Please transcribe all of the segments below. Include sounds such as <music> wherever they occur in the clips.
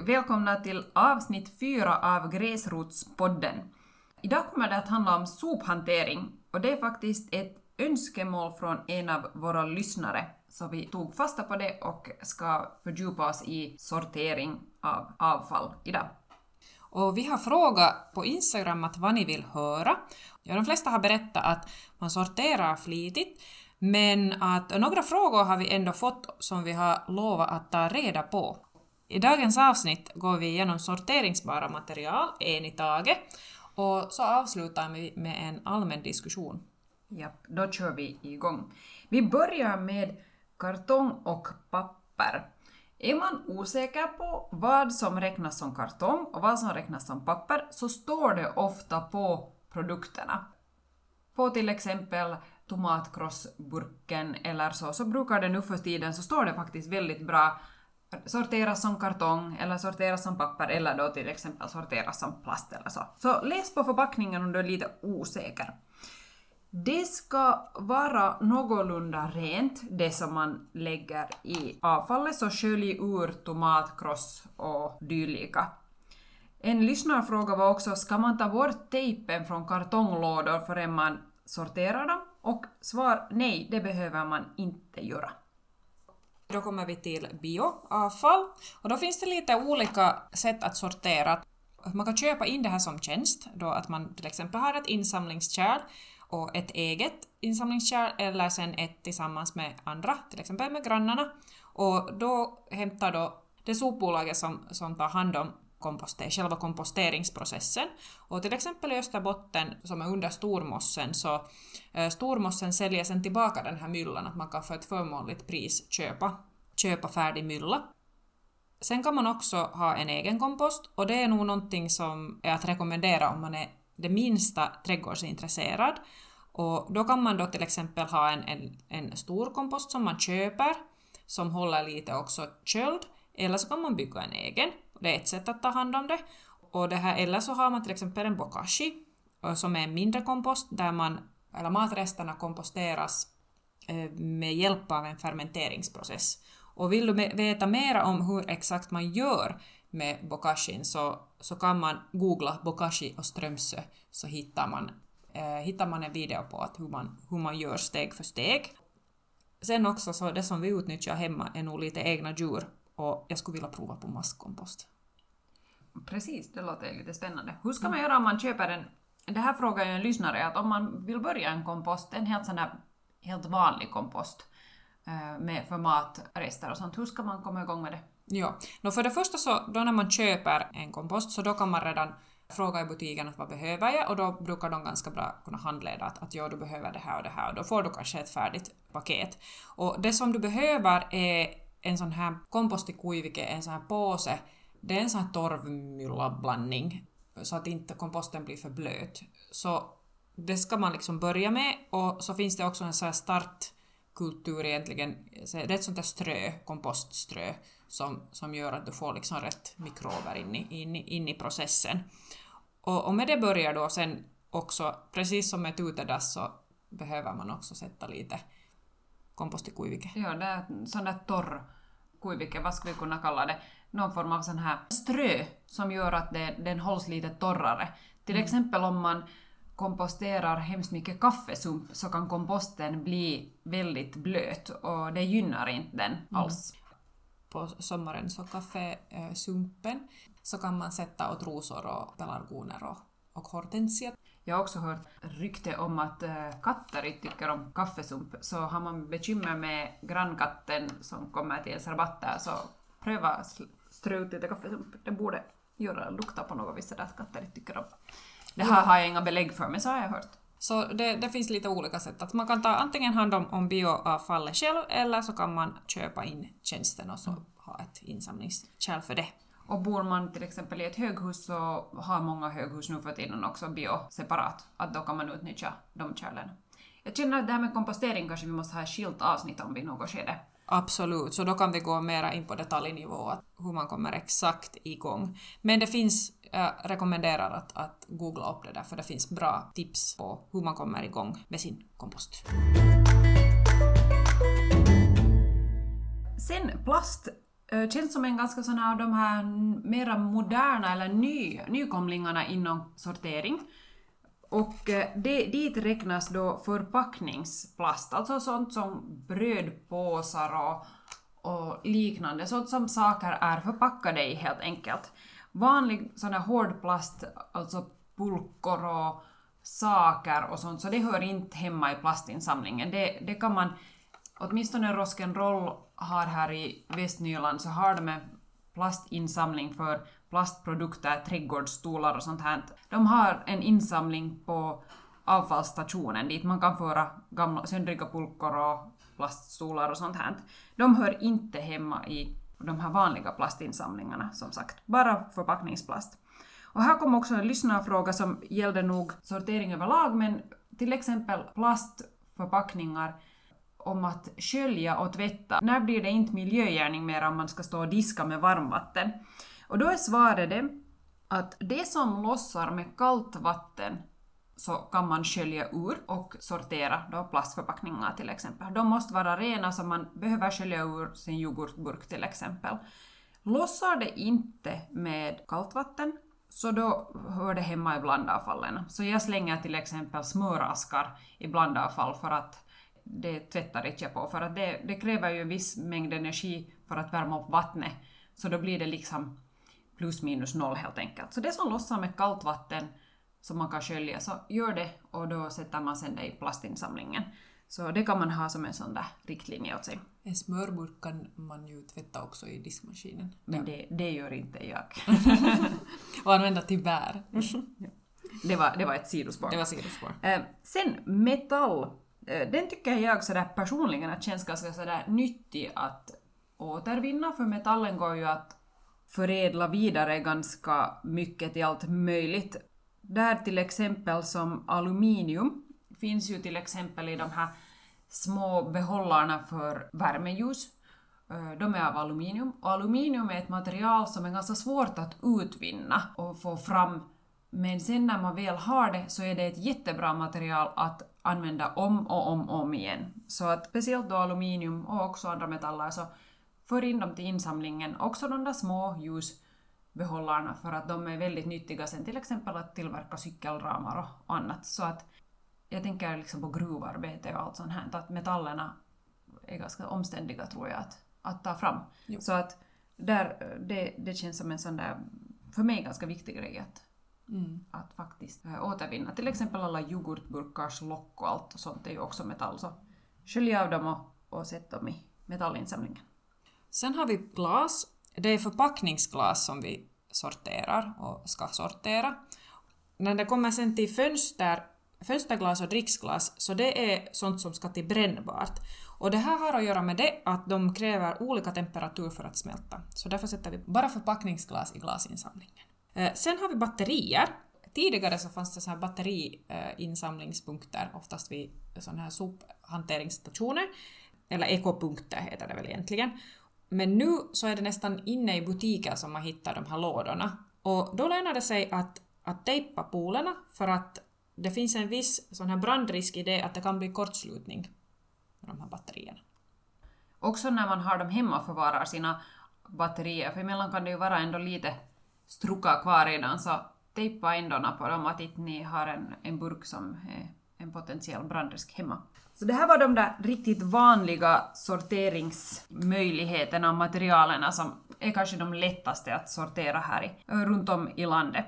Och välkomna till avsnitt 4 av Gräsrotspodden. Idag kommer det att handla om sophantering och det är faktiskt ett önskemål från en av våra lyssnare. Så vi tog fasta på det och ska fördjupa oss i sortering av avfall idag. Och vi har frågat på Instagram att vad ni vill höra. Ja, de flesta har berättat att man sorterar flitigt, men att några frågor har vi ändå fått som vi har lovat att ta reda på. I dagens avsnitt går vi igenom sorteringsbara material, en i taget, och så avslutar vi med en allmän diskussion. Ja, då kör vi igång. Vi börjar med kartong och papper. Är man osäker på vad som räknas som kartong och vad som räknas som papper så står det ofta på produkterna. På till exempel tomatkrossburken eller så, så brukar det nu för tiden så står det faktiskt väldigt bra sorteras som kartong eller sorteras som papper eller då till exempel sorteras som plast eller så. Så läs på förpackningen om du är lite osäker. Det ska vara någorlunda rent, det som man lägger i avfallet, så skölj ur tomatkross och dylika. En lyssnarfråga var också, ska man ta bort tejpen från kartonglådor förrän man sorterar dem? Och svar nej, det behöver man inte göra. Då kommer vi till bioavfall och då finns det lite olika sätt att sortera. Man kan köpa in det här som tjänst, då att man till exempel har ett insamlingskärl och ett eget insamlingskärl eller sen ett tillsammans med andra, till exempel med grannarna. Och då hämtar då det sopbolaget som, som tar hand om komposter, själva komposteringsprocessen. Och till exempel i Österbotten, som är under Stormossen, så eh, Stormossen säljer sen tillbaka den här myllan, att man kan för ett förmånligt pris köpa, köpa färdig mylla. Sen kan man också ha en egen kompost och det är nog någonting som är att rekommendera om man är det minsta trädgårdsintresserad. Och då kan man då till exempel ha en, en, en stor kompost som man köper, som håller lite också köld, eller så kan man bygga en egen. Det är ett sätt att ta hand om det. Och det här, eller så har man till exempel en bokashi, eh, som är en mindre kompost, där man, eller matresterna komposteras eh, med hjälp av en fermenteringsprocess. Och vill du veta mera om hur exakt man gör med bokashin så, så kan man googla bokashi och Strömsö så hittar man, eh, hittar man en video på att hur, man, hur man gör steg för steg. Sen också så det som vi utnyttjar hemma är nog lite egna djur och jag skulle vilja prova på maskkompost. Precis, det låter lite spännande. Hur ska man göra om man köper en... Det här frågar ju en lyssnare, att om man vill börja en kompost, en helt sån här helt vanlig kompost eh, med för matrester och sånt, hur ska man komma igång med det? Ja, no för det första så då när man köper en kompost så då kan man redan fråga i butiken att vad behöver jag och då brukar de ganska bra kunna handleda att, att ja, du behöver det här och det här och då får du kanske ett färdigt paket. Och det som du behöver är en sån här kompost i kuivike, en sån här påse, det är en sån här torvmyllablandning så att inte komposten blir för blöt. Så det ska man liksom börja med och så finns det också en sån här startkultur egentligen, det är ett sånt där strö, kompostströ, som, som gör att du får liksom rätt mikrober in i, in, in i processen. Och, och med det börjar då sen också, precis som med utedass så behöver man också sätta lite kompost i kuivike. Ja, det är sån där torr kuivike, vad ska vi kunna kalla det? Någon form av sån här strö som gör att det, den hålls lite torrare. Till mm. exempel om man komposterar hemskt mycket kaffesump så kan komposten bli väldigt blöt och det gynnar inte den mm. alls. Mm. På sommaren så kaffesumpen så kan man sätta åt rosor och pelargoner och, och hortensia. Jag har också hört rykte om att äh, katter inte tycker om kaffesump, så har man bekymmer med grannkatten som kommer till ens rabatter så pröva strö ut lite kaffesump. Det borde göra lukta på något vis att katter inte tycker om. Det här har jag inga belägg för, men så har jag hört. Så det, det, finns lite olika sätt. Att man kan ta antingen hand om, om bioavfallet själv eller så kan man köpa in tjänsten och så mm. ha ett insamlingskärl för det. Och bor man till exempel i ett höghus så har många höghus nu för tiden också bio separat, att då kan man utnyttja de kärlen. Jag känner att det här med kompostering kanske vi måste ha ett skilt avsnitt om vid något skede. Absolut, så då kan vi gå mera in på detaljnivå, hur man kommer exakt igång. Men det finns, jag rekommenderar att, att googla upp det där, för det finns bra tips på hur man kommer igång med sin kompost. Sen plast Eh, känns som en ganska sån här av de här mera moderna eller ny, nykomlingarna inom sortering. Och eh, det, dit räknas då förpackningsplast, alltså sånt som brödpåsar och, och liknande, sånt som saker är förpackade i helt enkelt. Vanlig sån här hård plast, alltså pulkor och saker och sånt, så det hör inte hemma i plastinsamlingen. Det, det kan man, åtminstone Rock'n'Roll har här i Västnyland, så har de en plastinsamling för plastprodukter, trädgårdsstolar och sånt här. De har en insamling på avfallsstationen dit man kan föra gamla söndriga pulkor och plaststolar och sånt här. De hör inte hemma i de här vanliga plastinsamlingarna, som sagt. Bara förpackningsplast. Och här kom också en lyssnarfråga som gällde nog sortering överlag, men till exempel plastförpackningar om att skölja och tvätta. När blir det inte miljögärning mer om man ska stå och diska med varmvatten? Och då är svaret det att det som lossar med kallt vatten så kan man skölja ur och sortera då plastförpackningar till exempel. De måste vara rena så man behöver skölja ur sin yoghurtburk till exempel. Lossar det inte med kallt vatten så då hör det hemma i blandavfallen. Så jag slänger till exempel smöraskar i blandavfall för att det tvättar inte jag på, för att det, det kräver ju en viss mängd energi för att värma upp vattnet, så då blir det liksom plus minus noll helt enkelt. Så det som lossar med kallt vatten som man kan skölja, så gör det och då sätter man sen det i plastinsamlingen. Så det kan man ha som en sån där riktlinje åt sig. En smörburk kan man ju tvätta också i diskmaskinen. Men det, det gör inte jag. <laughs> och använda till bär. <laughs> det, var, det var ett sidospår. Det var sidospår. Eh, sen metall. Eh, den tycker jag sådär personligen att känns ganska sådär nyttig att återvinna, för metallen går ju att förädla vidare ganska mycket till allt möjligt. Där till exempel som aluminium finns ju till exempel i de här små behållarna för värmeljus. Eh, de är av aluminium. Och aluminium är ett material som är ganska svårt att utvinna och få fram. Men sen när man väl har det så är det ett jättebra material att använda om och om och om igen. Så att speciellt då aluminium och också andra metaller så för in dem till insamlingen. Också de där små ljusbehållarna för att de är väldigt nyttiga sen till exempel att tillverka cykelramar och annat. Så att jag tänker liksom på gruvarbete och allt sånt här, att metallerna är ganska omständiga tror jag att, att ta fram. Jo. Så att där, det, det känns som en sån där, för mig ganska viktig grej att, mm. att faktiskt äh, återvinna. Till exempel alla yoghurtburkars lock och allt och sånt är ju också metall. Så skölj av dem och, och sätt dem i metallinsamlingen. Sen har vi glas. Det är förpackningsglas som vi sorterar och ska sortera. När det kommer sen till fönster fönsterglas och dricksglas, så det är sånt som ska till brännbart. Och det här har att göra med det att de kräver olika temperatur för att smälta. Så därför sätter vi bara förpackningsglas i glasinsamlingen. Eh, sen har vi batterier. Tidigare så fanns det så här batteriinsamlingspunkter, oftast vid sådana här sophanteringsstationer, eller ekopunkter heter det väl egentligen. Men nu så är det nästan inne i butiker som man hittar de här lådorna. Och då lönar det sig att, att tejpa polerna för att det finns en viss sån här brandrisk i det att det kan bli kortslutning med de här batterierna. Också när man har dem hemma och förvarar sina batterier, för emellan kan det ju vara ändå lite struka kvar redan, så tejpa ändarna på dem att inte ni har en, en burk som är en potentiell brandrisk hemma. Så det här var de där riktigt vanliga sorteringsmöjligheterna och materialen som är kanske de lättaste att sortera här i, runt om i landet.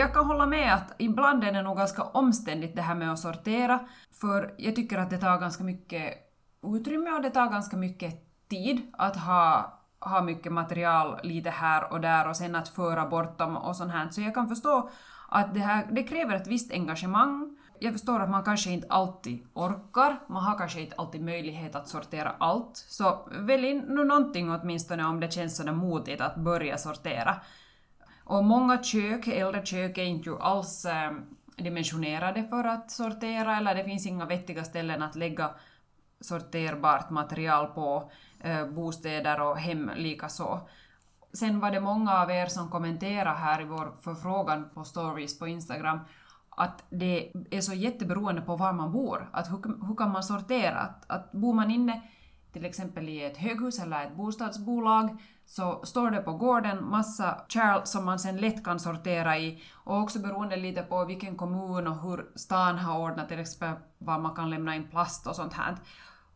jag kan hålla med att ibland är det nog ganska omständigt det här med att sortera, för jag tycker att det tar ganska mycket utrymme och det tar ganska mycket tid att ha, ha mycket material lite här och där och sen att föra bort dem och sånt här. Så jag kan förstå att det, här, det kräver ett visst engagemang. Jag förstår att man kanske inte alltid orkar, man har kanske inte alltid möjlighet att sortera allt. Så välj nu någonting åtminstone om det känns sådär motigt att börja sortera. Och många kök, äldre kök, är inte alls eh, dimensionerade för att sortera, eller det finns inga vettiga ställen att lägga sorterbart material på, Eh, bostäder och hem likaså. Sen var det många av er som kommenterade här i vår förfrågan på stories på Instagram att det är så jätteberoende på var man bor. Att hur, hur kan man sortera? Att, att bor man inne till exempel i ett höghus eller ett bostadsbolag så står det på gården massa kärl som man sen lätt kan sortera i och också beroende lite på vilken kommun och hur stan har ordnat till exempel var man kan lämna in plast och sånt här.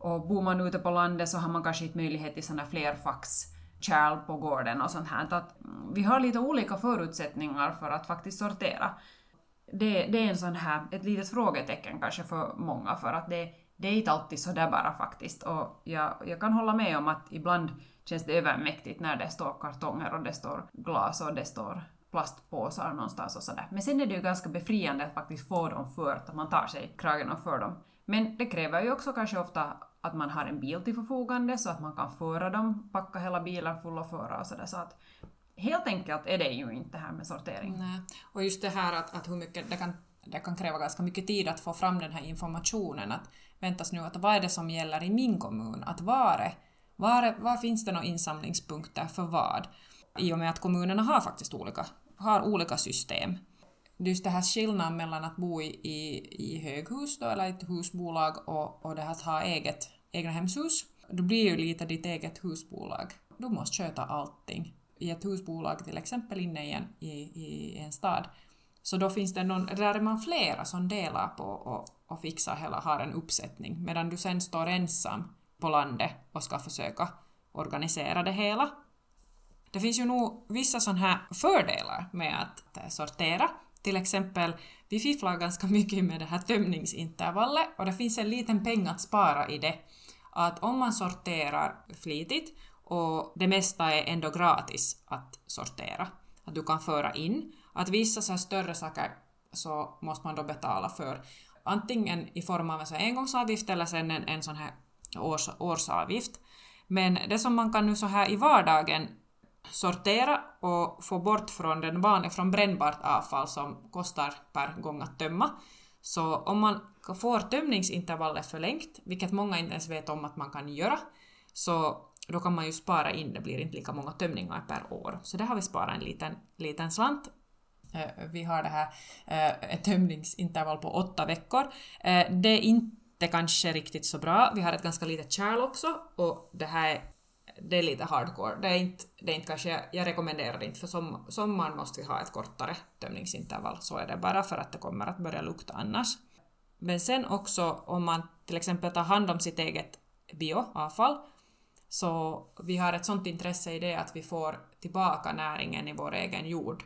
Och bor man ute på landet så har man kanske inte möjlighet till sådana flerfackskärl på gården och sånt här. Att mm, vi har lite olika förutsättningar för att faktiskt sortera. Det, det är en sån här, ett litet frågetecken kanske för många för att det, det är inte alltid så där bara faktiskt. Och jag, jag kan hålla med om att ibland känns det övermäktigt när det står kartonger och det står glas och det står plastpåsar någonstans och sådär. Men sen är det ju ganska befriande att faktiskt få dem fört, att man tar sig kragen och för dem. Men det kräver ju också kanske ofta att man har en bil till förfogande så att man kan föra dem, packa hela bilen full och föra och sådär. Så att helt enkelt är det ju inte det här med sortering. Nej. Och just det här att, att hur mycket det kan, det kan kräva ganska mycket tid att få fram den här informationen. Att väntas nu att vad är det som gäller i min kommun? Att var, är, var, är, var finns det några insamlingspunkter för vad? I och med att kommunerna har faktiskt olika, har olika system. Just det här skillnaden mellan att bo i, i, i höghus då, eller ett husbolag och, och det här att ha eget egna hemshus. Då blir ju lite ditt eget husbolag. Du måste sköta allting. I ett husbolag till exempel inne i en, i, i en stad så då finns det någon, där är man flera som delar på och, och fixar hela, har en uppsättning, medan du sen står ensam på landet och ska försöka organisera det hela. Det finns ju nog vissa sådana här fördelar med att sortera. Till exempel, vi fifflar ganska mycket med det här tömningsintervallet och det finns en liten peng att spara i det. Att om man sorterar flitigt och det mesta är ändå gratis att sortera, att du kan föra in, att vissa så större saker så måste man då betala för antingen i form av en engångsavgift eller sen en, en sån här års, årsavgift. Men det som man kan nu så här i vardagen sortera och få bort från den vanliga, från brännbart avfall som kostar per gång att tömma. Så om man får tömningsintervallet förlängt, vilket många inte ens vet om att man kan göra, så då kan man ju spara in, det blir inte lika många tömningar per år. Så där har vi sparat en liten, liten slant eh, vi har det här eh, ett tömningsintervall på åtta veckor. Eh, det är inte kanske riktigt så bra. Vi har ett ganska litet kärl också och det här är, det är lite hardcore. Det är inte, det är inte kanske, jag rekommenderar det inte för som, sommaren måste vi ha ett kortare tömningsintervall. Så är det bara för att det kommer att börja lukta annars. Men sen också om man till exempel tar hand om sitt eget bioavfall så vi har ett sånt intresse i det att vi får tillbaka näringen i vår egen jord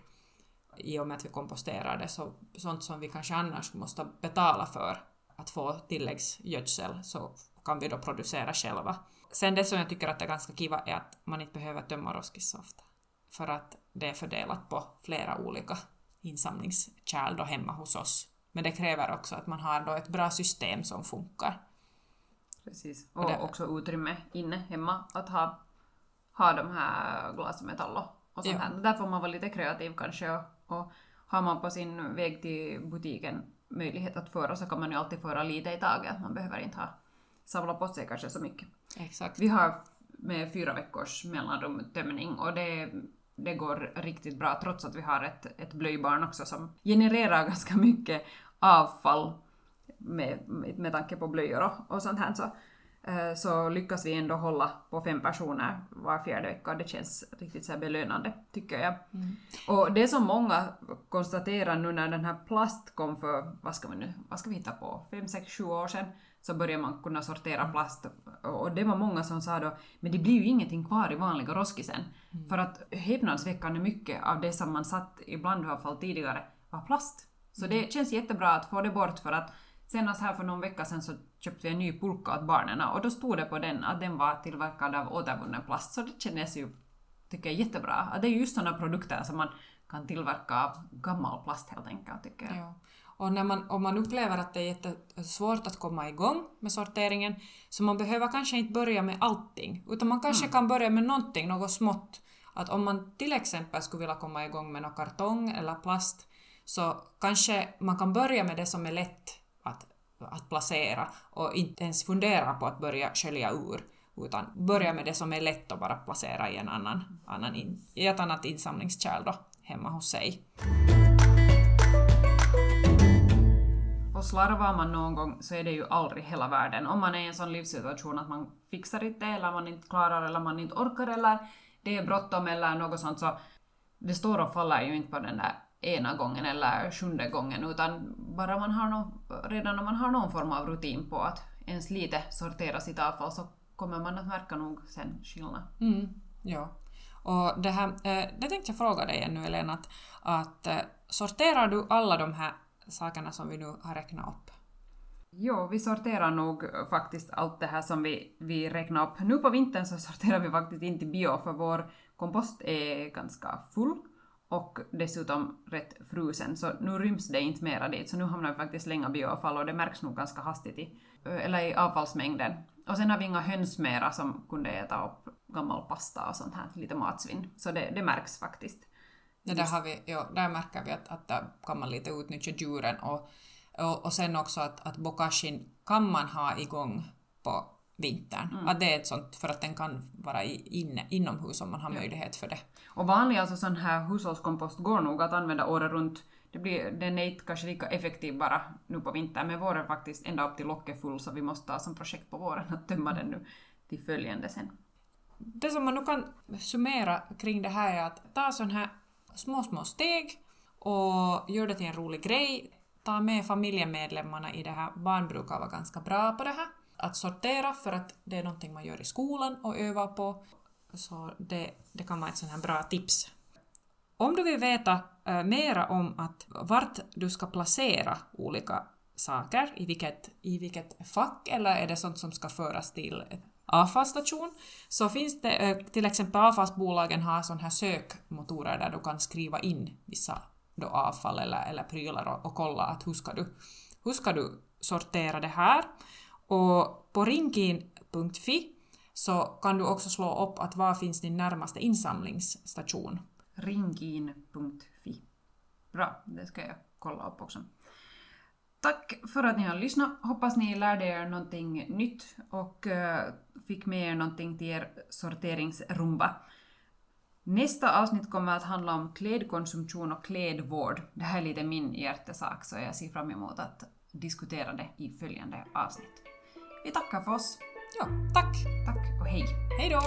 i och med att vi komposterar det, så sånt som vi kanske annars måste betala för att få tilläggsgödsel så kan vi då producera själva. Sen det som jag tycker att är ganska kiva är att man inte behöver tömma roskis så ofta. För att det är fördelat på flera olika insamlingskärl då hemma hos oss. Men det kräver också att man har då ett bra system som funkar. Precis, och, och det, också utrymme inne hemma att ha, ha de här glasmetall och sånt här. Där får man vara lite kreativ kanske och och har man på sin väg till butiken möjlighet att föra så kan man ju alltid föra lite i taget. Man behöver inte ha samla på sig kanske så mycket. Exakt. Vi har med fyra veckors mellanrum tömning och det, det går riktigt bra trots att vi har ett, ett blöjbarn också som genererar <laughs> ganska mycket avfall med, med, tanke på blöjor och, och sånt här. Så så lyckas vi ändå hålla på fem personer var fjärde vecka. Det känns riktigt så belönande, tycker jag. Mm. Och det som många konstaterar nu när den här plast kom för, vad ska vi nu, vad ska vi hitta på, fem, sex, sju år sedan, så började man kunna sortera plast. Och det var många som sa då, men det blir ju ingenting kvar i vanliga roskisen. Mm. För att häpnadsväckande mycket av det som man satt i blandavfall tidigare var plast. Så det mm. känns jättebra att få det bort för att Senast här för någon vecka sedan så köpte vi en ny pulka åt barnen och då stod det på den att den var tillverkad av återvunnen plast. Så det kändes ju, tycker jag, jättebra. Att det är just sådana produkter som man kan tillverka av gammal plast helt enkelt, tycker jag. Ja. Och när man, om man upplever att det är jättesvårt att komma igång med sorteringen, så man behöver kanske inte börja med allting, utan man kanske mm. kan börja med någonting, något smått. Att om man till exempel skulle vilja komma igång med någon kartong eller plast, så kanske man kan börja med det som är lätt att, placera och inte ens fundera på att börja skölja ur utan börja med det som är lätt att bara placera i, en annan, annan in, i ett annat insamlingskärl då, hemma hos sig. Och slarvar man någon gång så är det ju aldrig hela världen. Om man är i en sån livssituation att man fixar inte eller man inte klarar eller man inte orkar eller det är bråttom eller något sånt så det står och faller ju inte på den där ena gången eller sjunde gången utan bara man har någon, redan när man har någon form av rutin på att ens lite sortera sitt avfall så kommer man att märka nog sen skillnad. Mm, ja. Och det här, eh, det tänkte jag fråga dig ännu Elena, att, att eh, sorterar du alla de här sakerna som vi nu har räknat upp? Jo, vi sorterar nog faktiskt allt det här som vi, vi räknar upp. Nu på vintern så sorterar vi faktiskt inte bio för vår kompost är ganska full och dessutom rätt frusen, så nu ryms det inte mera dit, så nu hamnar vi faktiskt slänga bioavfall och det märks nog ganska hastigt i, eller i avfallsmängden. Och sen har vi inga höns mera som kunde äta upp gammal pasta och sånt här, lite matsvinn, så det, det märks faktiskt. Ja, där, har vi, ja, där märker vi att, att där kan man lite utnyttja djuren och, och, och sen också att, att bokashin kan man ha igång på vintern. Mm. Att det är ett sånt, för att den kan vara inne, inomhus om man har ja. möjlighet för det. Och vanlig alltså sån här hushållskompost går nog att använda året runt. Det blir, den är inte kanske lika effektiv bara nu på vintern, men våren faktiskt ända upp till locket full så vi måste ta som projekt på våren att tömma den nu till följande sen. Det som man nu kan summera kring det här är att ta sån här små, små steg och gör det till en rolig grej. Ta med familjemedlemmarna i det här. Barn brukar vara ganska bra på det här att sortera för att det är någonting man gör i skolan och övar på. Så det, det kan vara ett sånt här bra tips. Om du vill veta eh, mera om att vart du ska placera olika saker, i vilket, i vilket fack eller är det sånt som ska föras till avfallsstation, så finns det eh, till exempel avfallsbolagen har sådana här sökmotorer där du kan skriva in vissa då avfall eller, eller prylar och, och kolla att hur ska, du, hur ska du sortera det här. Och på rinkin.fi så kan du också slå upp att var finns din närmaste insamlingsstation. Rinkin.fi. Bra, det ska jag kolla upp också. Tack för att ni har lyssnat. Hoppas ni lärde er någonting nytt och eh, fick med er någonting till er sorteringsrumba. Nästa avsnitt kommer att handla om klädkonsumtion och klädvård. Det här är lite min hjärtesak så jag ser fram emot att diskutera det i följande avsnitt. Vi tackar för oss. Ja, tack. Tack och hej. Hej då.